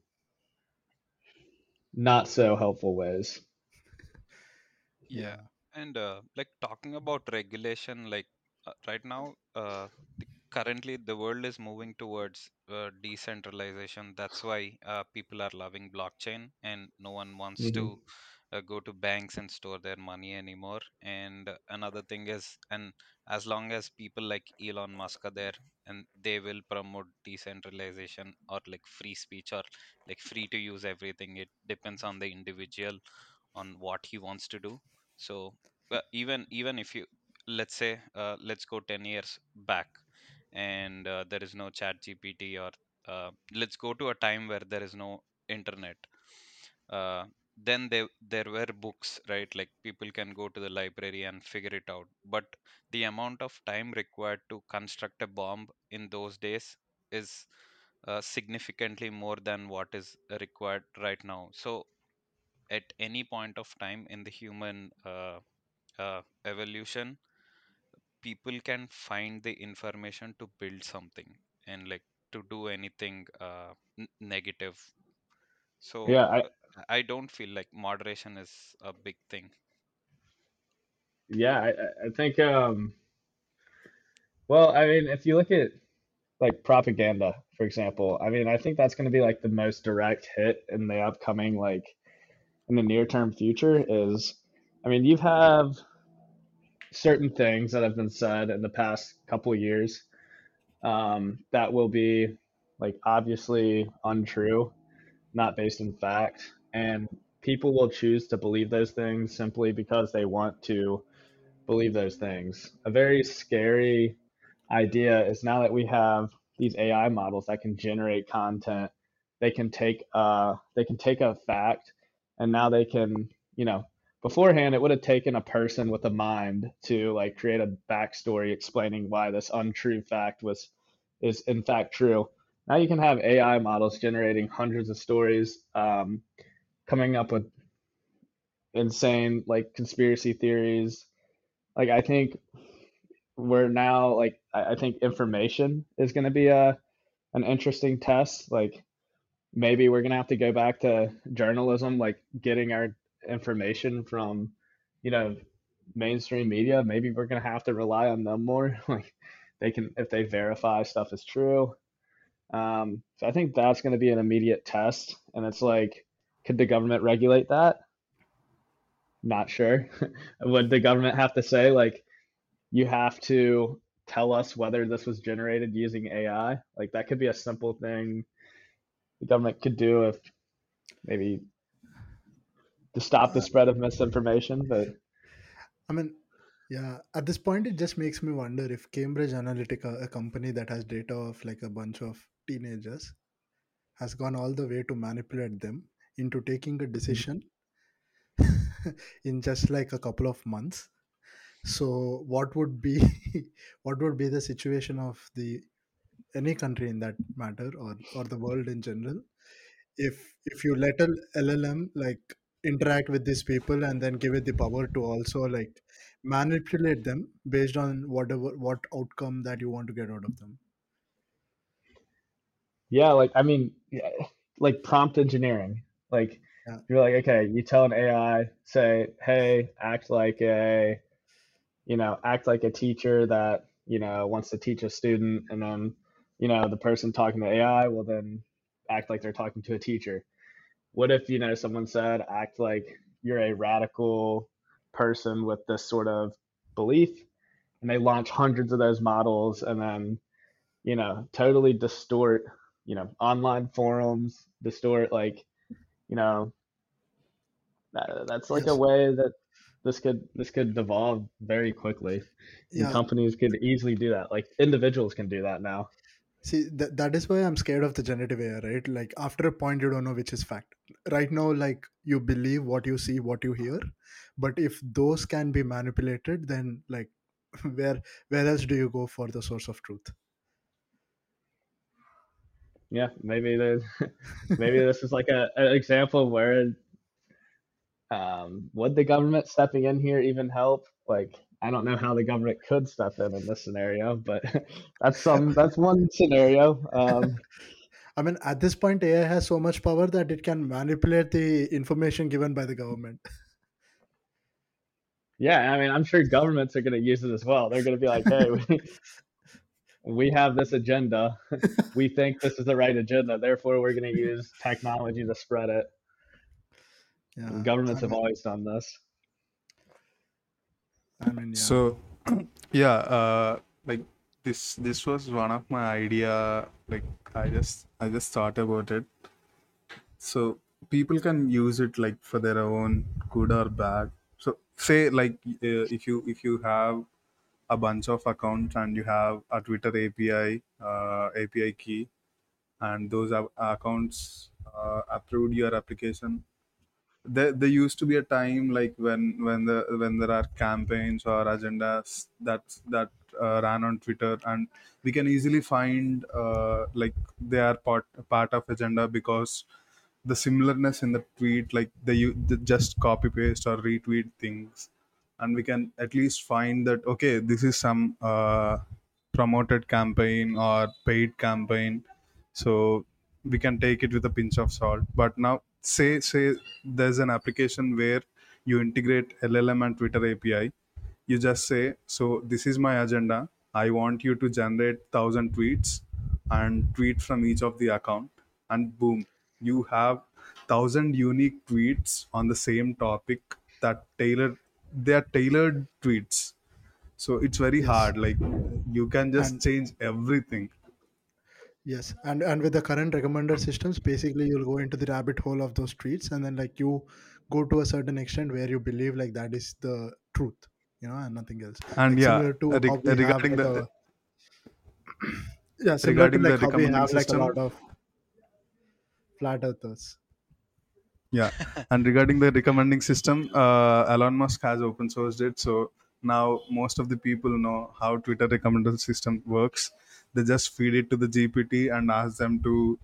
not so helpful ways. Yeah. And uh, like talking about regulation, like uh, right now, uh, the, currently the world is moving towards uh, decentralization. That's why uh, people are loving blockchain, and no one wants hmm to uh, go to banks and store their money anymore. And another thing is, and as long as people like Elon Musk are there, and they will promote decentralization or like free speech or like free to use everything. It depends on the individual on what he wants to do. So uh, even even if you let's say uh, let's go 10 years back and uh, there is no chat gpt or uh, let's go to a time where there is no internet uh, then there there were books right? Like people can go to the library and figure it out. But the amount of time required to construct a bomb in those days is uh, significantly more than what is required right now. So at any point of time in the human uh, uh, evolution people can find the information to build something and like to do anything uh, n- negative. So Yeah, I i don't feel like moderation is a big thing. Yeah, I, I think um well, I mean, if you look at like propaganda, for example, I mean, I think that's going to be like the most direct hit in the upcoming like in the near term future is I mean, you have certain things that have been said in the past couple years um, that will be like obviously untrue, not based in fact, and people will choose to believe those things simply because they want to believe those things. A very scary idea is now that we have these AI models that can generate content, they can take uh they can take a fact and now they can, you know, beforehand it would have taken a person with a mind to like create a backstory explaining why this untrue fact was is in fact true. Now you can have AI models generating hundreds of stories, um, coming up with insane like conspiracy theories. Like I think we're now like I, I think information is going to be a an interesting test. Like maybe we're going to have to go back to journalism, like getting our information from, you know, mainstream media. Maybe we're going to have to rely on them more. Like they can if they verify stuff is true. Um, so I think that's going to be an immediate test, and it's like, could the government regulate that? Not sure. Would the government have to say like you have to tell us whether this was generated using AI? Like that could be a simple thing the government could do if maybe to stop the spread of misinformation. But I mean, yeah, at this point, it just makes me wonder if Cambridge Analytica, a company that has data of like a bunch of teenagers, has gone all the way to manipulate them into taking a hmm. decision in just like a couple of months. So, what would be what would be the situation of the any country in that matter, or or the world in general, if if you let a llm like interact with these people and then give it the power to also like manipulate them based on whatever what outcome that you want to get out of them yeah, like I mean, yeah, like prompt engineering. Like yeah you're like, okay, you tell an AI, say, hey, act like a, you know, act like a teacher that, you know, wants to teach a student, and then, you know, the person talking to AI will then act like they're talking to a teacher. What if, you know, someone said, act like you're a radical person with this sort of belief, and they launch hundreds of those models and then, you know, totally distort, you know, online forums, distort like, you know, that, that's like a way that this could this could devolve very quickly, and yeah companies could easily do that. Like individuals can do that now. See, that, that is why I'm scared of the generative AI, right? Like, after a point, you don't know which is fact. Right now, like, you believe what you see, what you hear. But if those can be manipulated, then, like, where where else do you go for the source of truth? Yeah, maybe maybe this is like a an example where um, would the government stepping in here even help? Like, I don't know how the government could step in in this scenario, but that's some that's one scenario. Um, I mean, at this point, AI has so much power that it can manipulate the information given by the government. yeah, I mean, I'm sure governments are going to use it as well. They're going to be like, hey, we, we have this agenda. we think this is the right agenda. Therefore, we're going to use technology to spread it. Yeah, Governments I have mean, always done this. I mean, yeah. So, yeah, uh, like this this was one of my idea. Like I just I just thought about it. So people can use it like for their own good or bad. So say like uh, if you if you have a bunch of accounts and you have a Twitter API uh, API key. And those accounts uh, approved your application. There, there used to be a time like when when the when there are campaigns or agendas that that uh, ran on twitter. And we can easily find uh, like they are part part of agenda because the similarness in the tweet like they, they just copy paste or retweet things and we can at least find that okay this is some uh, promoted campaign or paid campaign. So we can take it with a pinch of salt. But now say say there's an application where you integrate llm and twitter api you just say so this is my agenda. I want you to generate 1000 tweets and tweet from each of the account. And boom you have 1000 unique tweets on the same topic that tailored they are tailored tweets so it's very yes, hard like you can just and change everything yes, and and with the current recommender systems, basically you'll go into the rabbit hole of those tweets, and then like you go to a certain extent where you believe like that is the truth, you know, and nothing else. and Like yeah to reg- regarding the yeah, similar to regarding the like how we have like a lot of flat earthers. Yeah, and regarding the recommending system, uh, Elon Musk has open sourced it. So now most of the people know how Twitter recommender system works. They just feed it to the GPT and ask them to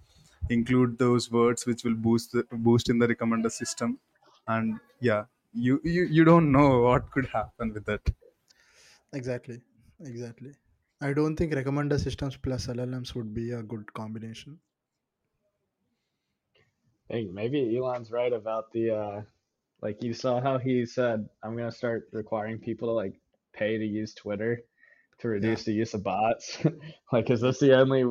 include those words which will boost the, boost in the recommender system. And yeah, you, you you don't know what could happen with that. Exactly, exactly. I don't think recommender systems plus LLMs would be a good combination. Hey, maybe Elon's right about the uh, like you saw how he said, I'm gonna start requiring people to like pay to use Twitter to Yeah, reduce the use of bots. like, is this the only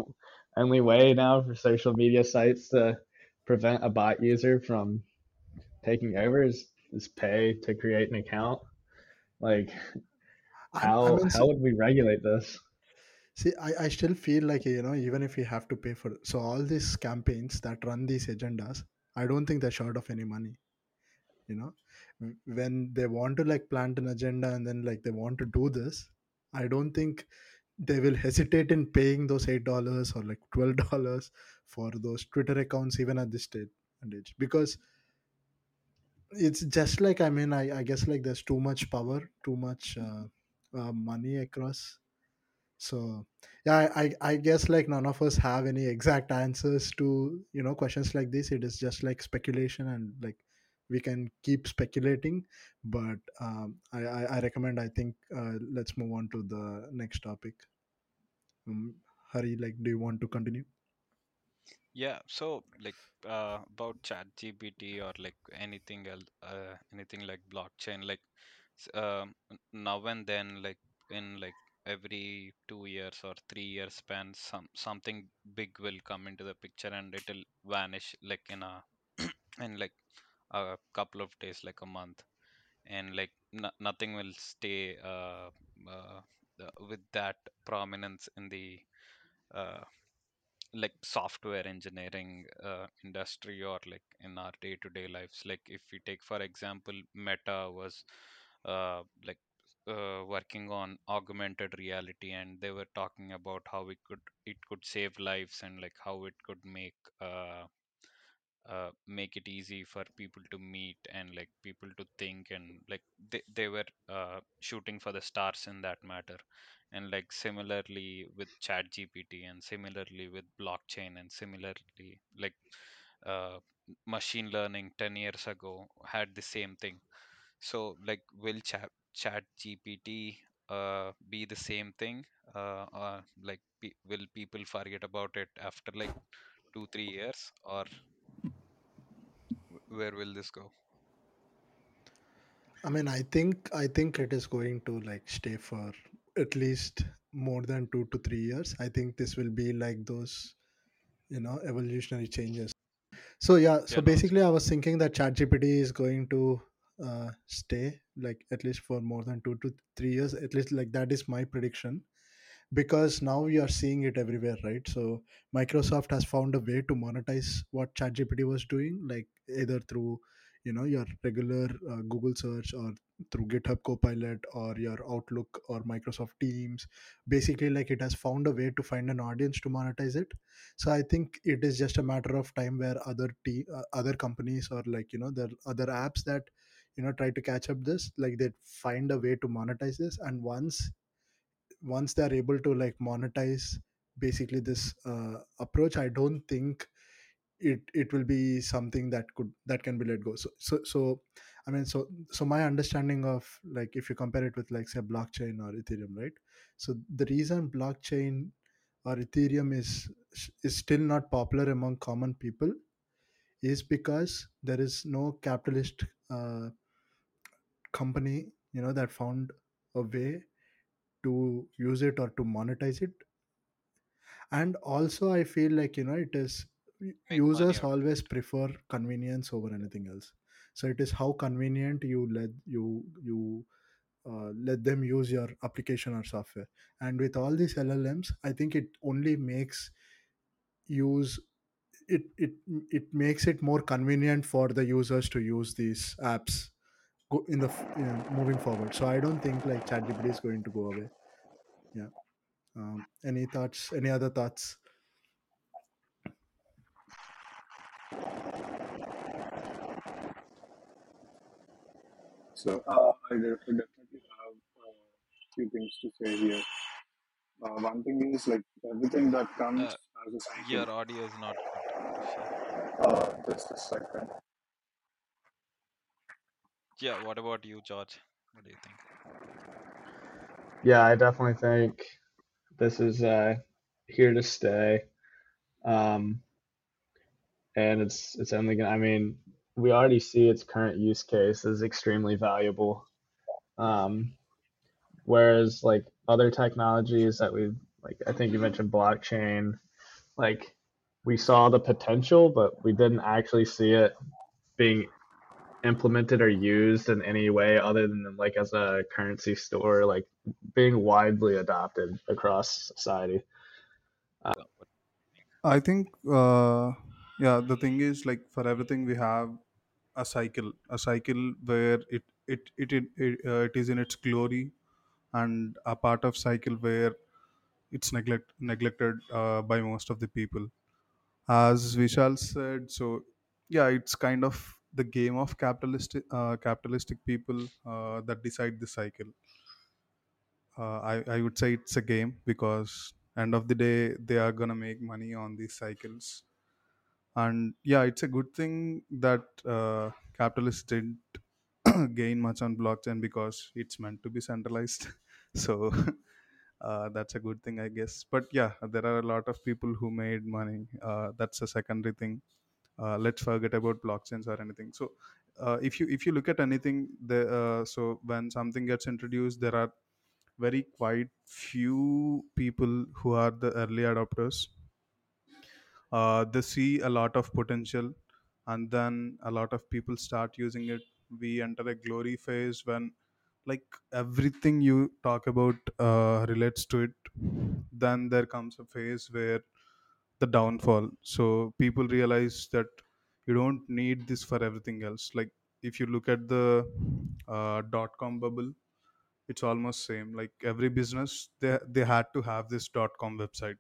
only way now for social media sites to prevent a bot user from taking over? Is is pay to create an account? Like, how mean, how would we regulate this? See, I, I still feel like you know, even if we have to pay for so all these campaigns that run these agendas, I don't think they're short of any money. You know, when they want to like plant an agenda and then like they want to do this, I don't think they will hesitate in paying those eight dollars or like twelve dollars for those Twitter accounts even at this stage and age because it's just like I mean I, I guess like there's too much power, too much uh, uh, money across. So yeah, I, I guess like none of us have any exact answers to you know questions like this. It is just like speculation and like we can keep speculating, but um, I, I recommend I think uh, let's move on to the next topic. Um, Hari, like, do you want to continue? Yeah, so like uh, about ChatGPT or like anything else, uh, anything like blockchain, like um, now and then, like in like every two years or three years span, some something big will come into the picture and it'll vanish like in a in like a couple of days, like a month, and like no nothing will stay uh, uh, with that prominence in the uh, like software engineering uh, industry or like in our day-to-day lives. Like if we take for example meta was uh, like uh, working on augmented reality and they were talking about how it could it could save lives and like how it could make uh, uh, make it easy for people to meet and like people to think and like they, they were uh, shooting for the stars in that matter. And like similarly with chat gpt and similarly with blockchain and similarly like uh, machine learning 10 years ago had the same thing. So like will chat chat gpt uh, be the same thing uh, or like pe- will people forget about it after like two three years or wh- where will this go I mean, I think I think it is going to like stay for at least more than two to three years. I think this will be like those, you know, evolutionary changes. So yeah, yeah so no basically, I was thinking that ChatGPT is going to uh, stay like at least for more than two to three years. At least like that is my prediction because now we are seeing it everywhere right so microsoft has found a way to monetize what chatgpt was doing like either through you know your regular uh, google search or through github copilot or your outlook or microsoft teams basically like it has found a way to find an audience to monetize it so i think it is just a matter of time where other te- uh, other companies or like you know there are other apps that you know try to catch up this like they find a way to monetize this and once once they're able to like monetize basically this uh, approach i don't think it it will be something that could that can be let go. So so so i mean so so my understanding of like if you compare it with like say blockchain or ethereum right? So the reason blockchain or ethereum is is still not popular among common people is because there is no capitalist uh, company you know that found a way to use it or to monetize it. And also i feel like you know it is make money users out of always prefer convenience over anything else. So it is how convenient you let you you uh, let them use your application or software. And with all these llms i think it only makes use it it it makes it more convenient for the users to use these apps go in the f- you know, moving forward so i don't think like chatgpt is going to go away yeah um, any thoughts any other thoughts So uh, I definitely have a few things to say here. Uh, one thing is like everything that comes uh, as a cycle. your audio is not good rishi Uh, just a second. Yeah what about you george what do you think Yeah, I definitely think this is uh, here to stay. Um, and it's it's only gonna. I mean, we already see its current use case is extremely valuable. Um, whereas like other technologies that we like, I think you mentioned blockchain. Like we saw the potential, but we didn't actually see it being implemented or used in any way other than like as a currency store, like being widely adopted across society. What- I think, uh, yeah, the thing is like for everything we have a cycle, a cycle where it it it it, it, uh, it is in its glory, and a part of cycle where it's neglect neglected uh, by most of the people. As Vishal said, so yeah, it's kind of the game of capitalistic uh, capitalistic people uh, that decide the cycle. Uh, I I would say it's a game because end of the day they are gonna make money on these cycles. And yeah it's a good thing that uh, capitalists didn't gain much on blockchain because it's meant to be centralized. So uh, that's a good thing i guess. But yeah there are a lot of people who made money. Uh, that's a secondary thing uh, let's forget about blockchains or anything. So uh, if you if you look at anything the uh, so when something gets introduced there are very quite few people who are the early adopters. Uh, they see a lot of potential and then a lot of people start using it. We enter a glory phase when like everything you talk about uh, relates to it. Then there comes a phase where the downfall. So people realize that you don't need this for everything else. Like if you look at the uh, dot com bubble it's almost same. Like every business they they had to have this dot com website.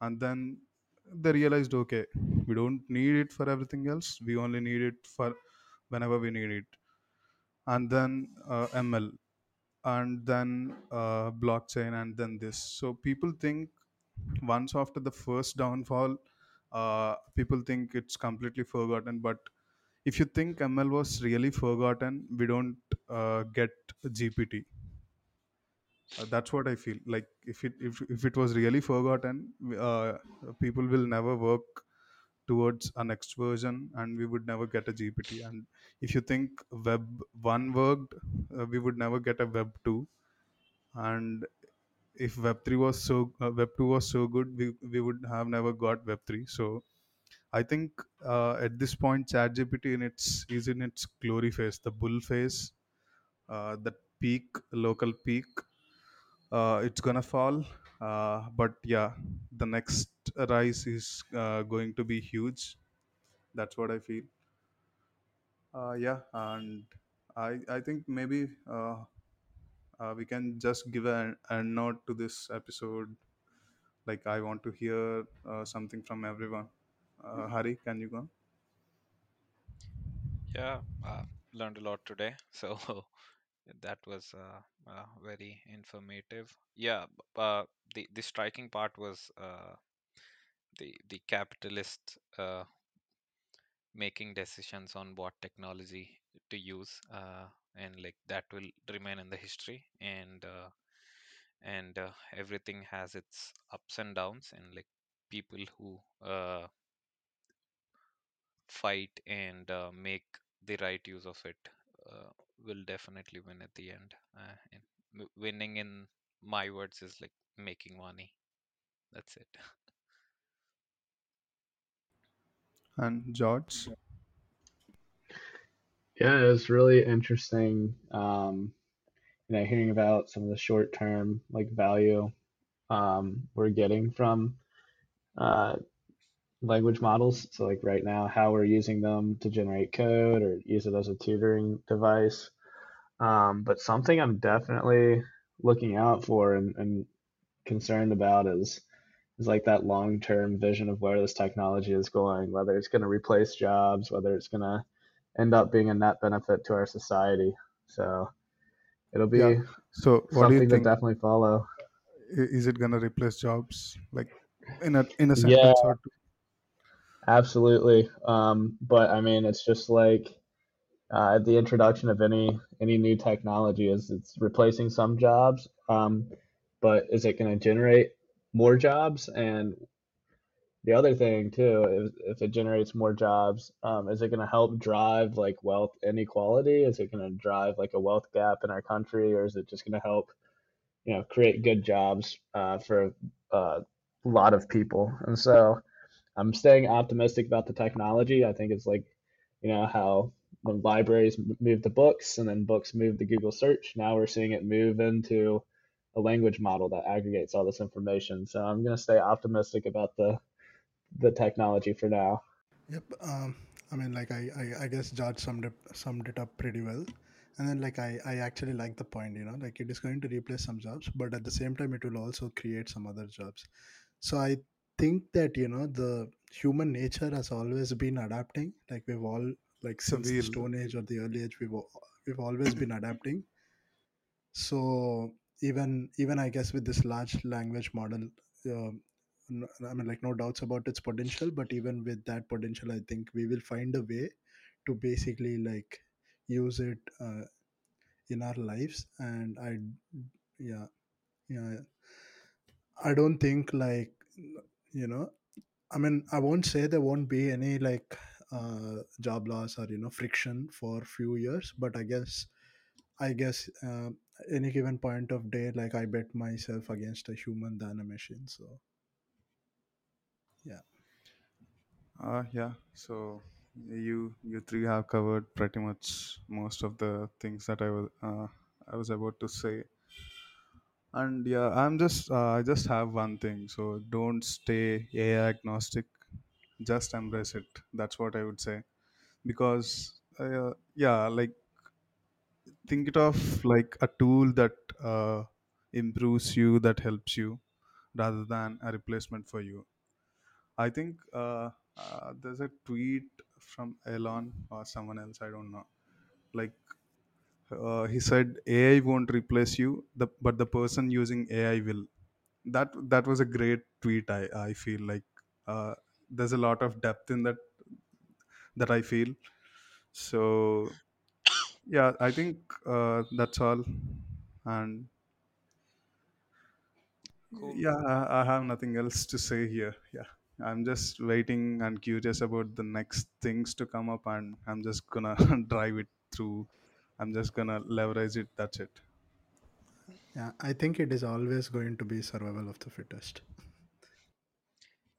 And then they realized okay we don't need it for everything else. We only need it for whenever we need it. And then uh, ml and then uh, blockchain and then this. So people think once after the first downfall uh, people think it's completely forgotten. But if you think ml was really forgotten we don't uh, get gpt uh, that's what i feel. Like if it if, if it was really forgotten uh, people will never work towards a next version and we would never get a gpt and if you think web 1 worked uh, we would never get a web 2 and if web 3 was so uh, web 2 was so good we, we would have never got web 3 so i think uh, at this point chatgpt in its is in its glory phase the bull phase uh, the peak local peak uh, it's gonna fall. Uh, but yeah the next rise is uh, going to be huge. That's what i feel. Uh, yeah and i i think maybe uh, we can just give a, a note to this episode like i want to hear uh, something from everyone uh, hari can you go on? Yeah, uh, learned a lot today. So that was uh, uh, very informative. Yeah, uh, the the striking part was uh, the the capitalist uh, making decisions on what technology to use, uh, and like that will remain in the history. And uh, and uh, everything has its ups and downs, and like people who uh, fight and uh, make the right use of it uh, will definitely win at the end. Uh, and winning, in my words, is like making money. That's it. and george Yeah, it was really interesting. Um, you know, hearing about some of the short-term like value um, we're getting from uh, language models. So like right now, how we're using them to generate code or use it as a tutoring device. Um, but something I'm definitely looking out for and, and concerned about is is like that long-term vision of where this technology is going, whether it's going to replace jobs, whether it's going to end up being a net benefit to our society. So it'll yeah be so what do you something to think definitely follow. Is it gonna replace jobs like in a in a Yeah, or two absolutely. Um, but I mean, it's just like uh, the introduction of any any new technology is it's replacing some jobs. Um, but is it going to generate more jobs? And the other thing too, if, if it generates more jobs, um, is it going to help drive like wealth inequality? Is it going to drive like a wealth gap in our country, or is it just going to help, you know, create good jobs uh, for uh, a lot of people? And so I'm staying optimistic about the technology. I think it's like, you know, how when libraries moved to books and then books moved to Google search, now we're seeing it move into a language model that aggregates all this information. So I'm going to stay optimistic about the the technology for now. Yep. Um, I mean, like I, I, I guess George summed it summed it up pretty well. And then, like I, I actually like the point. You know, like it is going to replace some jobs, but at the same time, it will also create some other jobs. So I think that you know the human nature has always been adapting. Like we've all like it's a since the Stone Age or the early age, we've we've always been adapting. So even even I guess with this large language model, um, n- I mean like no doubts about its potential. But even with that potential, I think we will find a way to basically like use it uh, in our lives. And I yeah yeah I don't think like you know I mean I won't say there won't be any like uh, job loss or you know friction for few years, but I guess I guess uh, any given point of day, like I bet myself against a human than a machine. So yeah, uh, yeah. So you you three have covered pretty much most of the things that i was uh, i was about to say. And yeah i'm just uh, i just have one thing. So don't stay ai agnostic. Just embrace it. That's what i would say. Because uh, yeah, like think it of like a tool that uh, improves you, that helps you, rather than a replacement for you. I think uh, uh, there's a tweet from Elon or someone else. I don't know. Like uh, he said, AI won't replace you, the, but the person using AI will. That that was a great tweet. I I feel like uh, there's a lot of depth in that that I feel. So yeah, I think uh, that's all. And Cool. yeah, I, I have nothing else to say here. Yeah. I'm just waiting and curious about the next things to come up, and I'm just gonna drive it through. I'm just gonna leverage it. That's it. Yeah, I think it is always going to be survival of the fittest.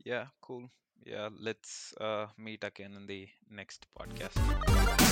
Yeah, cool. Yeah, let's uh, meet again in the next podcast.